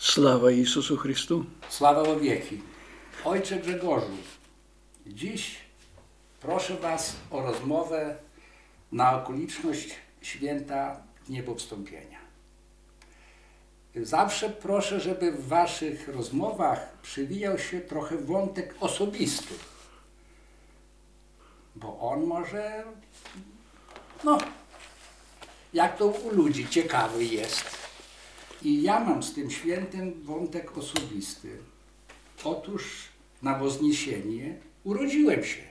Sława Jezusu Chrystu. Sława o wieki. Ojcze Grzegorzu, dziś proszę Was o rozmowę na okoliczność święta Niebowstąpienia. Zawsze proszę, żeby w Waszych rozmowach przywijał się trochę wątek osobisty, bo on może, no, jak to u ludzi ciekawy jest. I ja mam z tym świętem wątek osobisty. Otóż na Wozniesienie urodziłem się.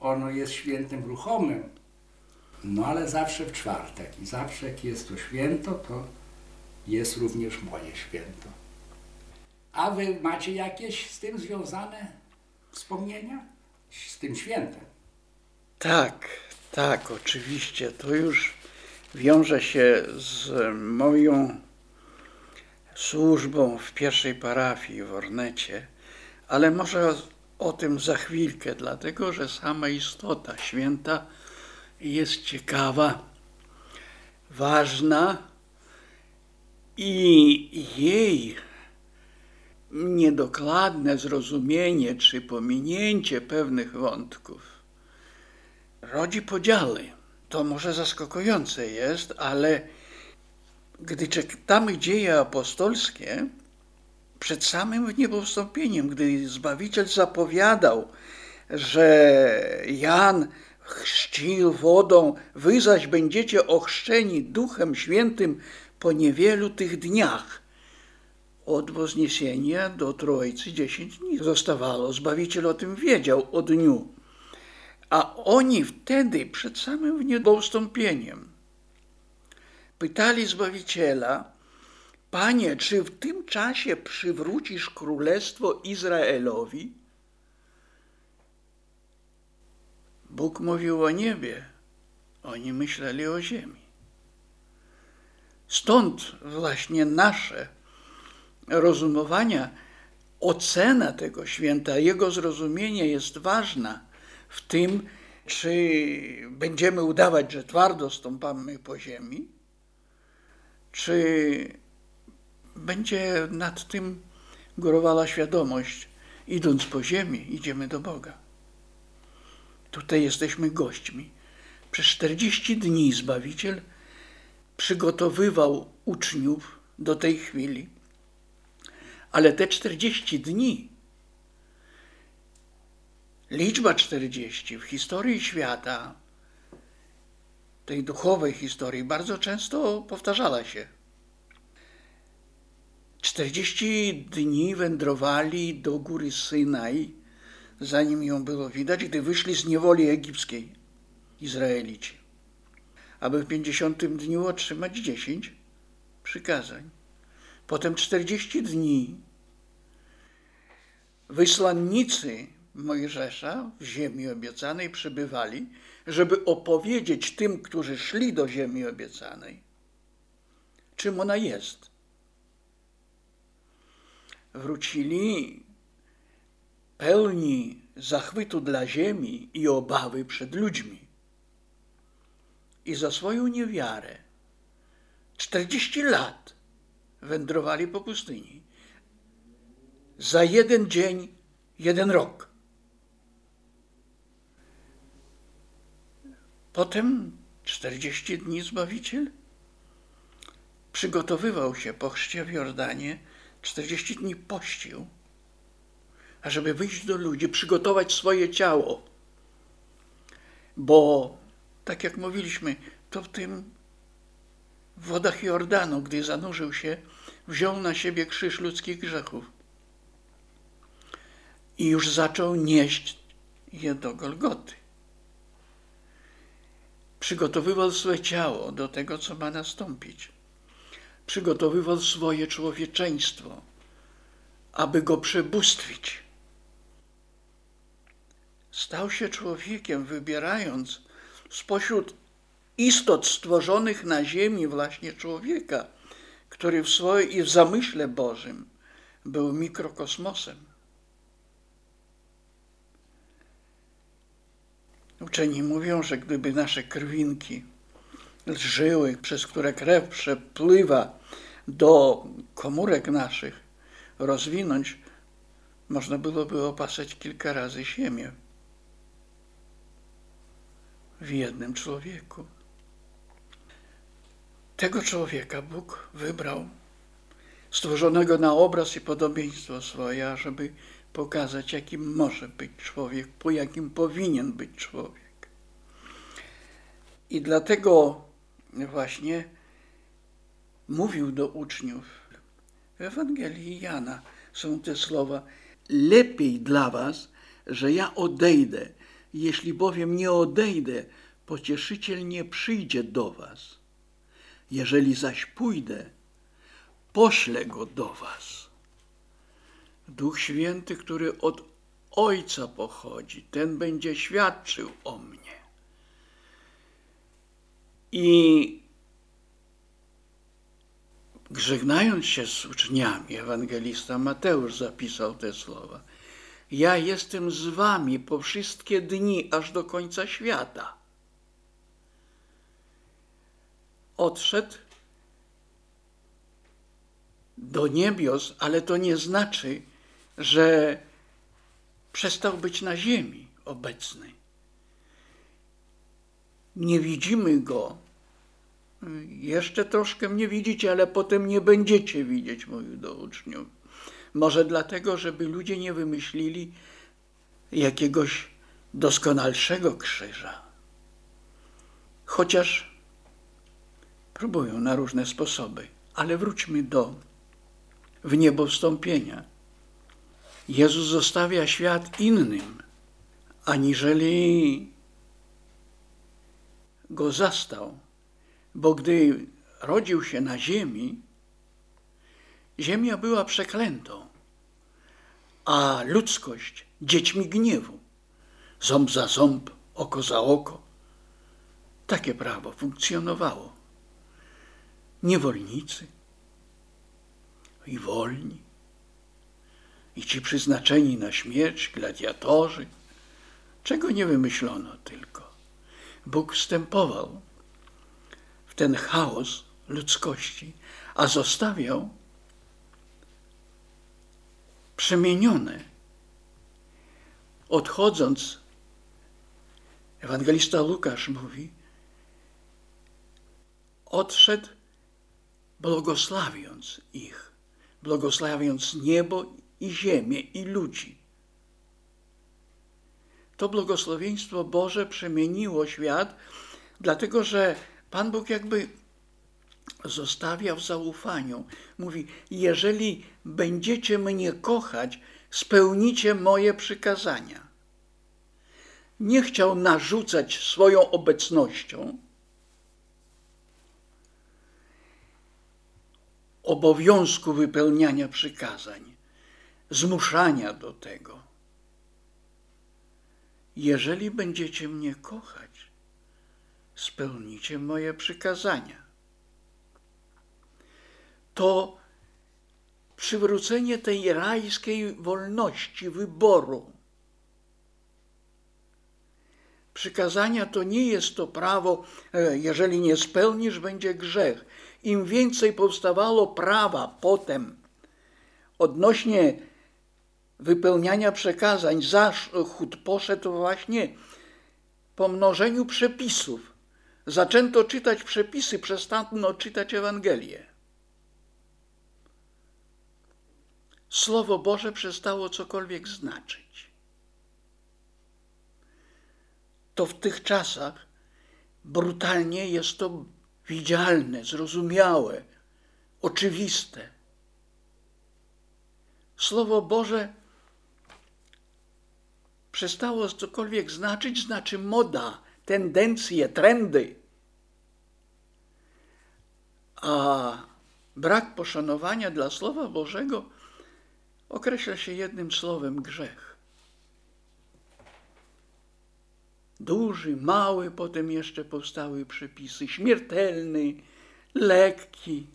Ono jest świętem ruchomym, no ale zawsze w czwartek. I zawsze jak jest to święto, to jest również moje święto. A wy macie jakieś z tym związane wspomnienia? Z tym świętem? Tak, tak, oczywiście. To już wiąże się z moją służbą w pierwszej parafii w Ornecie, ale może o tym za chwilkę, dlatego że sama istota święta jest ciekawa, ważna i jej niedokładne zrozumienie czy pominięcie pewnych wątków rodzi podziały. To może zaskakujące jest, ale gdy czytamy dzieje apostolskie, przed samym niebowstąpieniem, gdy Zbawiciel zapowiadał, że Jan chrzcił wodą, wy zaś będziecie ochrzczeni Duchem Świętym po niewielu tych dniach. Od Wozniesienia do Trójcy dziesięć dni zostawało. Zbawiciel o tym wiedział o dniu. A oni wtedy, przed samym niebowstąpieniem, pytali Zbawiciela, Panie, czy w tym czasie przywrócisz królestwo Izraelowi? Bóg mówił o niebie, oni myśleli o ziemi. Stąd właśnie nasze rozumowania, ocena tego święta, jego zrozumienie jest ważna w tym, czy będziemy udawać, że twardo stąpamy po ziemi, czy będzie nad tym górowała świadomość, idąc po ziemi, idziemy do Boga. Tutaj jesteśmy gośćmi. Przez 40 dni Zbawiciel przygotowywał uczniów do tej chwili, ale te 40 dni, liczba 40 w historii świata, tej duchowej historii, bardzo często powtarzała się. 40 dni wędrowali do góry Synaj, zanim ją było widać, gdy wyszli z niewoli egipskiej Izraelici, aby w 50 dniu otrzymać 10 przykazań. Potem 40 dni wysłannicy Mojżesza w ziemi obiecanej przebywali, żeby opowiedzieć tym, którzy szli do ziemi obiecanej, czym ona jest wrócili pełni zachwytu dla ziemi i obawy przed ludźmi. I za swoją niewiarę 40 lat wędrowali po pustyni. Za jeden dzień, jeden rok. Potem 40 dni Zbawiciel przygotowywał się po chrzcie w Jordanie 40 dni pościł, ażeby wyjść do ludzi, przygotować swoje ciało. Bo, tak jak mówiliśmy, to w tym wodach Jordanu, gdy zanurzył się, wziął na siebie krzyż ludzkich grzechów i już zaczął nieść je do Golgoty. Przygotowywał swoje ciało do tego, co ma nastąpić przygotowywał swoje człowieczeństwo, aby go przebóstwić. Stał się człowiekiem, wybierając spośród istot stworzonych na ziemi właśnie człowieka, który w swoim i w zamyśle Bożym był mikrokosmosem. Uczeni mówią, że gdyby nasze krwinki żyły, przez które krew przepływa do komórek naszych rozwinąć, można byłoby opasać kilka razy ziemię w jednym człowieku. Tego człowieka Bóg wybrał, stworzonego na obraz i podobieństwo swoje, ażeby pokazać, jakim może być człowiek, po jakim powinien być człowiek. I dlatego właśnie mówił do uczniów. W Ewangelii Jana są te słowa: Lepiej dla was, że ja odejdę. Jeśli bowiem nie odejdę, pocieszyciel nie przyjdzie do was. Jeżeli zaś pójdę, poślę go do was. Duch Święty, który od Ojca pochodzi, ten będzie świadczył o mnie. I żegnając się z uczniami, ewangelista Mateusz zapisał te słowa. Ja jestem z wami po wszystkie dni, aż do końca świata. Odszedł do niebios, ale to nie znaczy, że przestał być na ziemi obecny. Nie widzimy go. Jeszcze troszkę mnie widzicie, ale potem nie będziecie widzieć, mówił do uczniów. Może dlatego, żeby ludzie nie wymyślili jakiegoś doskonalszego krzyża. Chociaż próbują na różne sposoby. Ale wróćmy do w niebo wstąpienia. Jezus zostawia świat innym, aniżeli go zastał, bo gdy rodził się na ziemi, ziemia była przeklętą, a ludzkość dziećmi gniewu, ząb za ząb, oko za oko. Takie prawo funkcjonowało. Niewolnicy i wolni, i ci przyznaczeni na śmierć, gladiatorzy, czego nie wymyślono tylko. Bóg wstępował w ten chaos ludzkości, a zostawiał przemienione. Odchodząc, ewangelista Łukasz mówi, odszedł błogosławiąc ich, błogosławiąc niebo i ziemię i ludzi. To błogosławieństwo Boże przemieniło świat, dlatego że Pan Bóg jakby zostawia w zaufaniu. Mówi: Jeżeli będziecie mnie kochać, spełnicie moje przykazania. Nie chciał narzucać swoją obecnością, obowiązku wypełniania przykazań, zmuszania do tego. Jeżeli będziecie mnie kochać, spełnicie moje przykazania. To przywrócenie tej rajskiej wolności wyboru. Przykazania to nie jest to prawo, e, jeżeli nie spełnisz, będzie grzech. Im więcej powstawało prawa potem odnośnie wypełniania przekazań, zachód poszedł właśnie po mnożeniu przepisów. Zaczęto czytać przepisy, przestano czytać Ewangelię. Słowo Boże przestało cokolwiek znaczyć. To w tych czasach brutalnie jest to widzialne, zrozumiałe, oczywiste. Słowo Boże przestało cokolwiek znaczyć, znaczy moda, tendencje, trendy. A brak poszanowania dla Słowa Bożego określa się jednym słowem grzech. Duży, mały, potem jeszcze powstały przepisy, śmiertelny, lekki.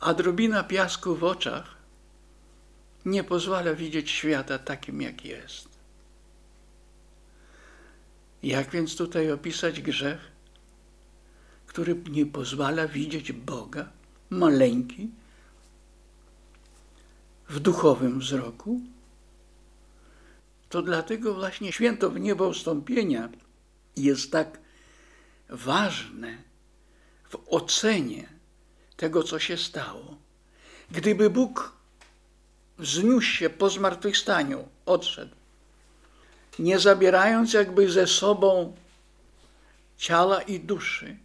A drobina piasku w oczach nie pozwala widzieć świata takim, jak jest. Jak więc tutaj opisać grzech, który nie pozwala widzieć Boga maleńki w duchowym wzroku, to dlatego właśnie święto w niebo wstąpienia jest tak ważne w ocenie tego, co się stało. Gdyby Bóg wzniósł się po zmartwychwstaniu, odszedł, nie zabierając jakby ze sobą ciała i duszy,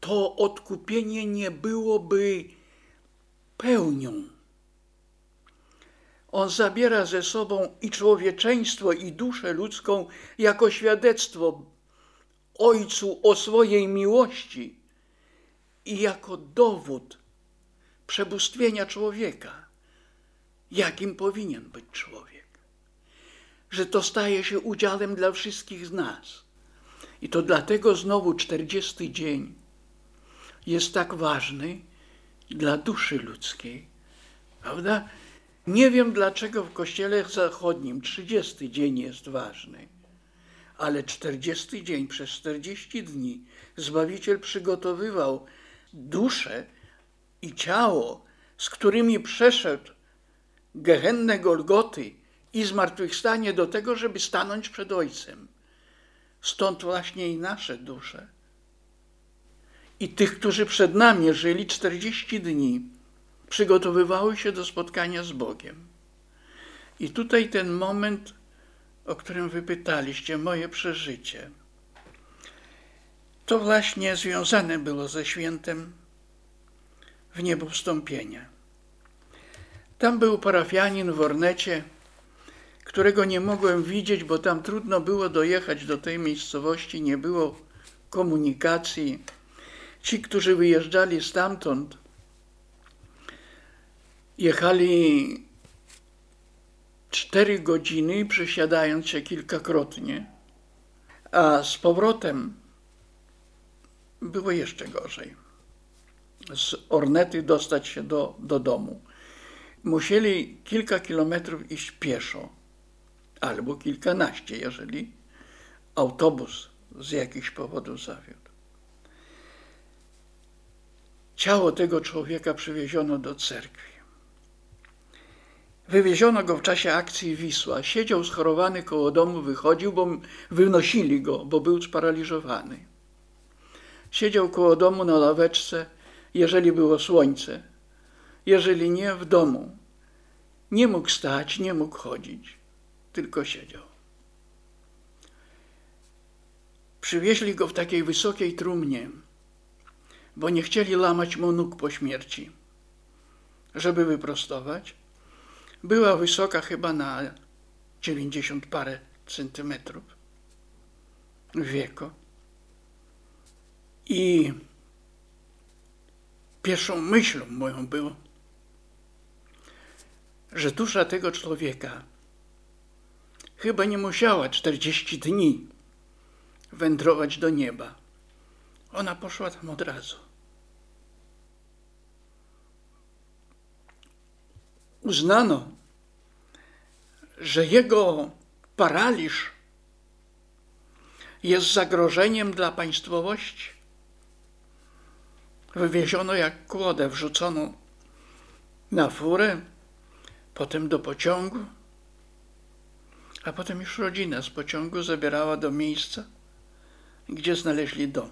to odkupienie nie byłoby pełnią. On zabiera ze sobą i człowieczeństwo, i duszę ludzką jako świadectwo Ojcu o swojej miłości i jako dowód przebóstwienia człowieka, jakim powinien być człowiek. Że to staje się udziałem dla wszystkich z nas. I to dlatego znowu 40 dzień jest tak ważny dla duszy ludzkiej. Prawda? Nie wiem dlaczego w Kościele Zachodnim 30 dzień jest ważny, ale 40 dzień, przez 40 dni Zbawiciel przygotowywał duszę i ciało, z którymi przeszedł gehennę Golgoty i zmartwychwstanie do tego, żeby stanąć przed Ojcem. Stąd właśnie i nasze dusze. I tych, którzy przed nami żyli 40 dni, przygotowywały się do spotkania z Bogiem. I tutaj ten moment, o którym wy pytaliście, moje przeżycie, to właśnie związane było ze świętem w niebo wstąpienia. Tam był parafianin w Ornecie, którego nie mogłem widzieć, bo tam trudno było dojechać do tej miejscowości, nie było komunikacji. Ci, którzy wyjeżdżali stamtąd, jechali cztery godziny, przesiadając się kilkakrotnie, a z powrotem było jeszcze gorzej. Z Ornety dostać się do, do domu. Musieli kilka kilometrów iść pieszo, albo kilkanaście, jeżeli autobus z jakichś powodów zawiódł. Ciało tego człowieka przywieziono do cerkwi. Wywieziono go w czasie akcji Wisła. Siedział schorowany koło domu, wychodził, bo wynosili go, bo był sparaliżowany. Siedział koło domu na laweczce, jeżeli było słońce. Jeżeli nie, w domu. Nie mógł stać, nie mógł chodzić, tylko siedział. Przywieźli go w takiej wysokiej trumnie, bo nie chcieli lamać mu nóg po śmierci, żeby wyprostować była wysoka chyba na 90 parę centymetrów w wieku. I pierwszą myślą moją było, że dusza tego człowieka chyba nie musiała 40 dni wędrować do nieba. Ona poszła tam od razu. uznano, że jego paraliż jest zagrożeniem dla państwowości. Wywieziono jak kłodę, wrzucono na furę, potem do pociągu, a potem już rodzina z pociągu zabierała do miejsca, gdzie znaleźli dom.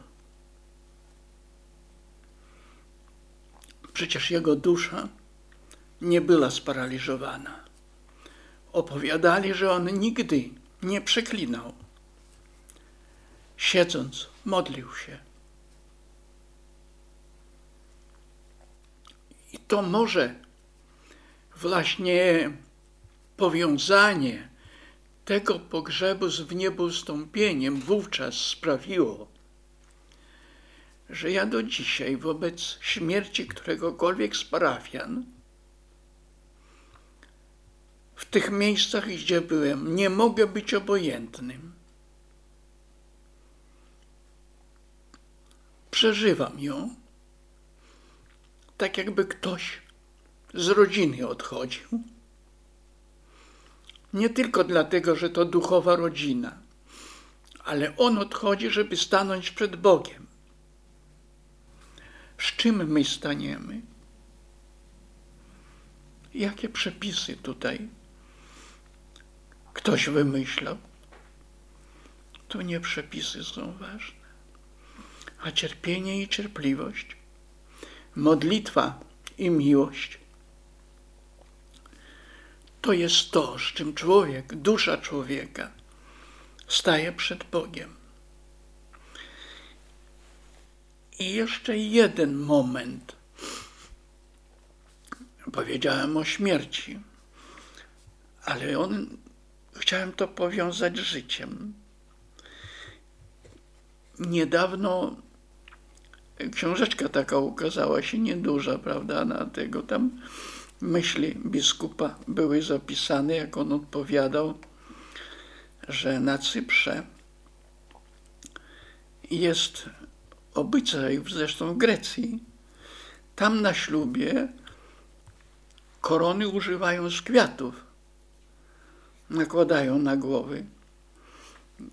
Przecież jego dusza nie była sparaliżowana. Opowiadali, że on nigdy nie przeklinał. Siedząc, modlił się. I to może właśnie powiązanie tego pogrzebu z wniebostąpieniem wówczas sprawiło, że ja do dzisiaj wobec śmierci któregokolwiek z parafian w tych miejscach, gdzie byłem, nie mogę być obojętnym. Przeżywam ją, tak jakby ktoś z rodziny odchodził. Nie tylko dlatego, że to duchowa rodzina, ale on odchodzi, żeby stanąć przed Bogiem. czym my staniemy? Jakie przepisy tutaj ktoś wymyślał? To nie przepisy są ważne, a cierpienie i cierpliwość, modlitwa i miłość. To jest to, z czym człowiek, dusza człowieka staje przed Bogiem. I jeszcze jeden moment. Powiedziałem o śmierci, ale on, chciałem to powiązać z życiem. Niedawno książeczka taka ukazała się nieduża, prawda, na tego tam myśli biskupa były zapisane, jak on odpowiadał, że na Cyprze jest obyczaj, zresztą w Grecji, tam na ślubie korony używają z kwiatów. Nakładają na głowy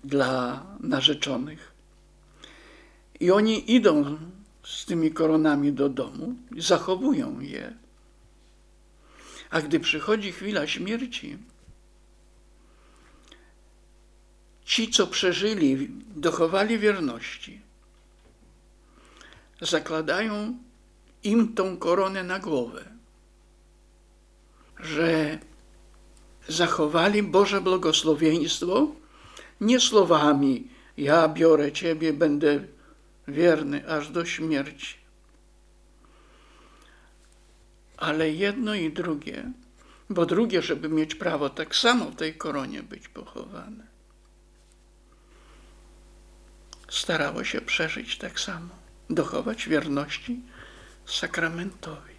dla narzeczonych. I oni idą z tymi koronami do domu zachowują je. A gdy przychodzi chwila śmierci, ci, co przeżyli, dochowali wierności, zakładają im tą koronę na głowę, że zachowali Boże błogosławieństwo nie słowami ja biorę Ciebie, będę wierny aż do śmierci. Ale jedno i drugie, bo drugie, żeby mieć prawo tak samo w tej koronie być pochowane, starało się przeżyć tak samo, dochować wierności sakramentowi.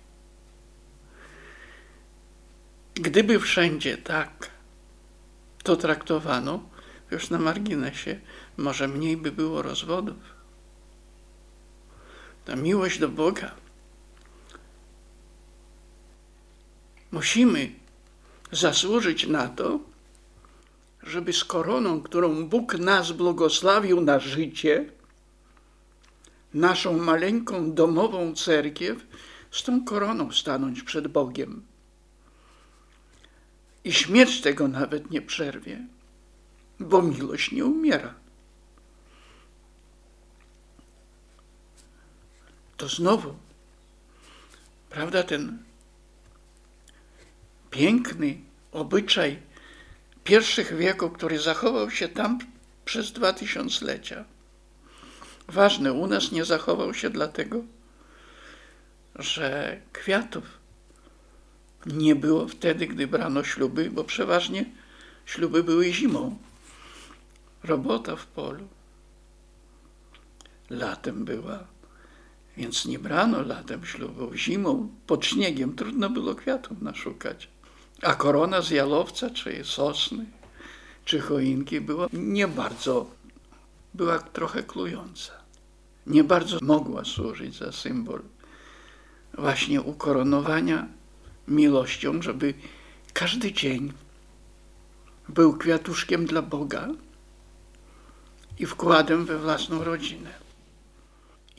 Gdyby wszędzie tak to traktowano, już na marginesie, może mniej by było rozwodów. Ta miłość do Boga. Musimy zasłużyć na to, żeby z koroną, którą Bóg nas błogosławił na życie, naszą maleńką domową cerkiew, z tą koroną stanąć przed Bogiem. I śmierć tego nawet nie przerwie, bo miłość nie umiera. To znowu, prawda, ten piękny obyczaj pierwszych wieków, który zachował się tam przez dwa tysiąclecia. Ważny, u nas nie zachował się dlatego, że kwiatów nie było wtedy, gdy brano śluby, bo przeważnie śluby były zimą. Robota w polu. Latem była, więc nie brano latem ślubów. Zimą, pod śniegiem trudno było kwiatów naszukać. A korona z jalowca, czy sosny, czy choinki była nie bardzo, była trochę klująca. Nie bardzo mogła służyć za symbol właśnie ukoronowania miłością, żeby każdy dzień był kwiatuszkiem dla Boga i wkładem we własną rodzinę.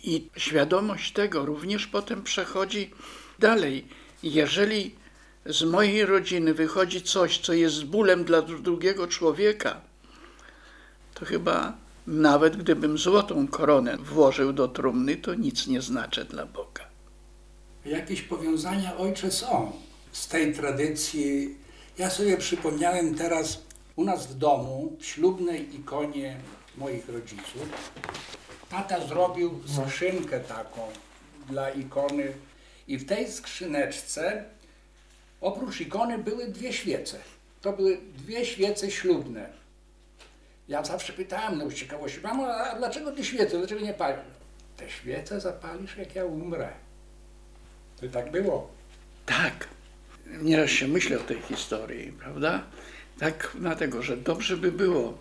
I świadomość tego również potem przechodzi dalej. Jeżeli z mojej rodziny wychodzi coś, co jest bólem dla drugiego człowieka, to chyba nawet gdybym złotą koronę włożył do trumny, to nic nie znaczy dla Boga. Jakieś powiązania, ojcze, są z tej tradycji. Ja sobie przypomniałem teraz u nas w domu, w ślubnej ikonie moich rodziców, tata zrobił skrzynkę taką dla ikony i w tej skrzyneczce oprócz ikony były dwie świece. To były dwie świece ślubne. Ja zawsze pytałem no z ciekawości, mamo, a dlaczego ty świece, dlaczego nie palisz? Te świece zapalisz, jak ja umrę. To tak było. Tak. Nieraz się myślę o tej historii, prawda? Tak, dlatego, że dobrze by było,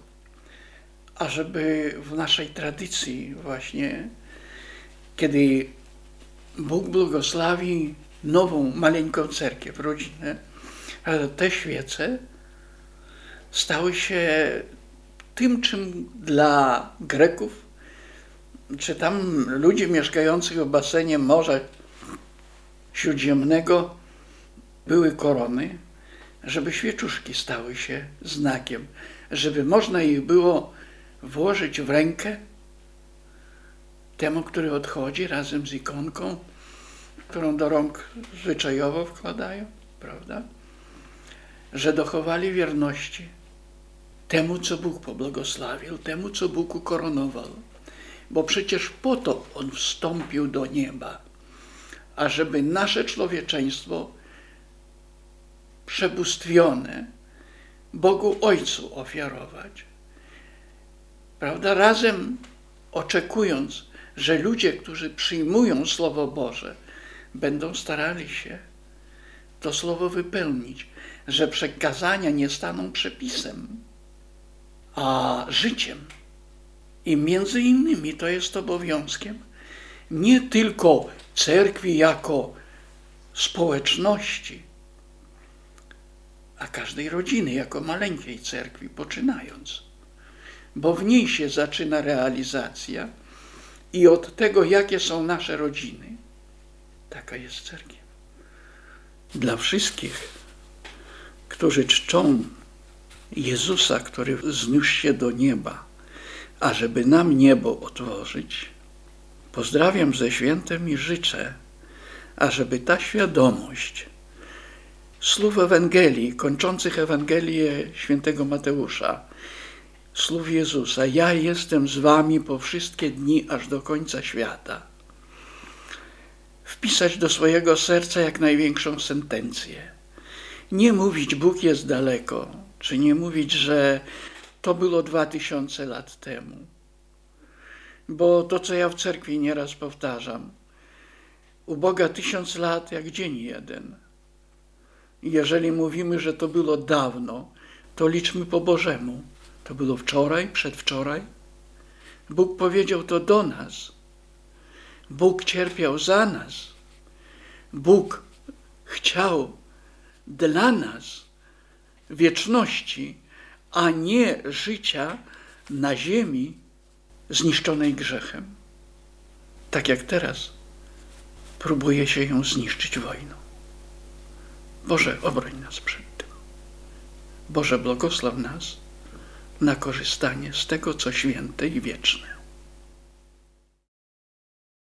ażeby w naszej tradycji właśnie, kiedy Bóg błogosławi nową, maleńką cerkiew, rodzinę, ale te świece stały się tym, czym dla Greków czy tam ludzie mieszkających w basenie Morza Śródziemnego były korony, żeby świeczuszki stały się znakiem, żeby można ich było włożyć w rękę temu, który odchodzi razem z ikonką, którą do rąk zwyczajowo wkładają, prawda? Że dochowali wierności temu, co Bóg pobłogosławił, temu, co Bóg ukoronował. Bo przecież po to On wstąpił do nieba, ażeby nasze człowieczeństwo przebóstwione Bogu Ojcu ofiarować. Prawda? Razem oczekując, że ludzie, którzy przyjmują Słowo Boże, będą starali się to Słowo wypełnić, że przekazania nie staną przepisem, a życiem. I między innymi to jest obowiązkiem nie tylko cerkwi jako społeczności, a każdej rodziny jako maleńkiej cerkwi, poczynając. Bo w niej się zaczyna realizacja i od tego, jakie są nasze rodziny, taka jest cerkiew. Dla wszystkich, którzy czczą Jezusa, który zniósł się do nieba, ażeby nam niebo otworzyć, pozdrawiam ze świętem i życzę, ażeby ta świadomość słów Ewangelii, kończących Ewangelię świętego Mateusza, słów Jezusa, ja jestem z wami po wszystkie dni, aż do końca świata, wpisać do swojego serca jak największą sentencję. Nie mówić, Bóg jest daleko, czy nie mówić, że to było dwa tysiące lat temu. Bo to, co ja w cerkwi nieraz powtarzam, u Boga tysiąc lat jak dzień jeden. Jeżeli mówimy, że to było dawno, to liczmy po Bożemu. To było wczoraj, przedwczoraj. Bóg powiedział to do nas. Bóg cierpiał za nas. Bóg chciał dla nas wieczności, a nie życia na ziemi zniszczonej grzechem. Tak jak teraz próbuje się ją zniszczyć wojną. Boże, obroń nas przed tym. Boże, błogosław nas na korzystanie z tego, co święte i wieczne.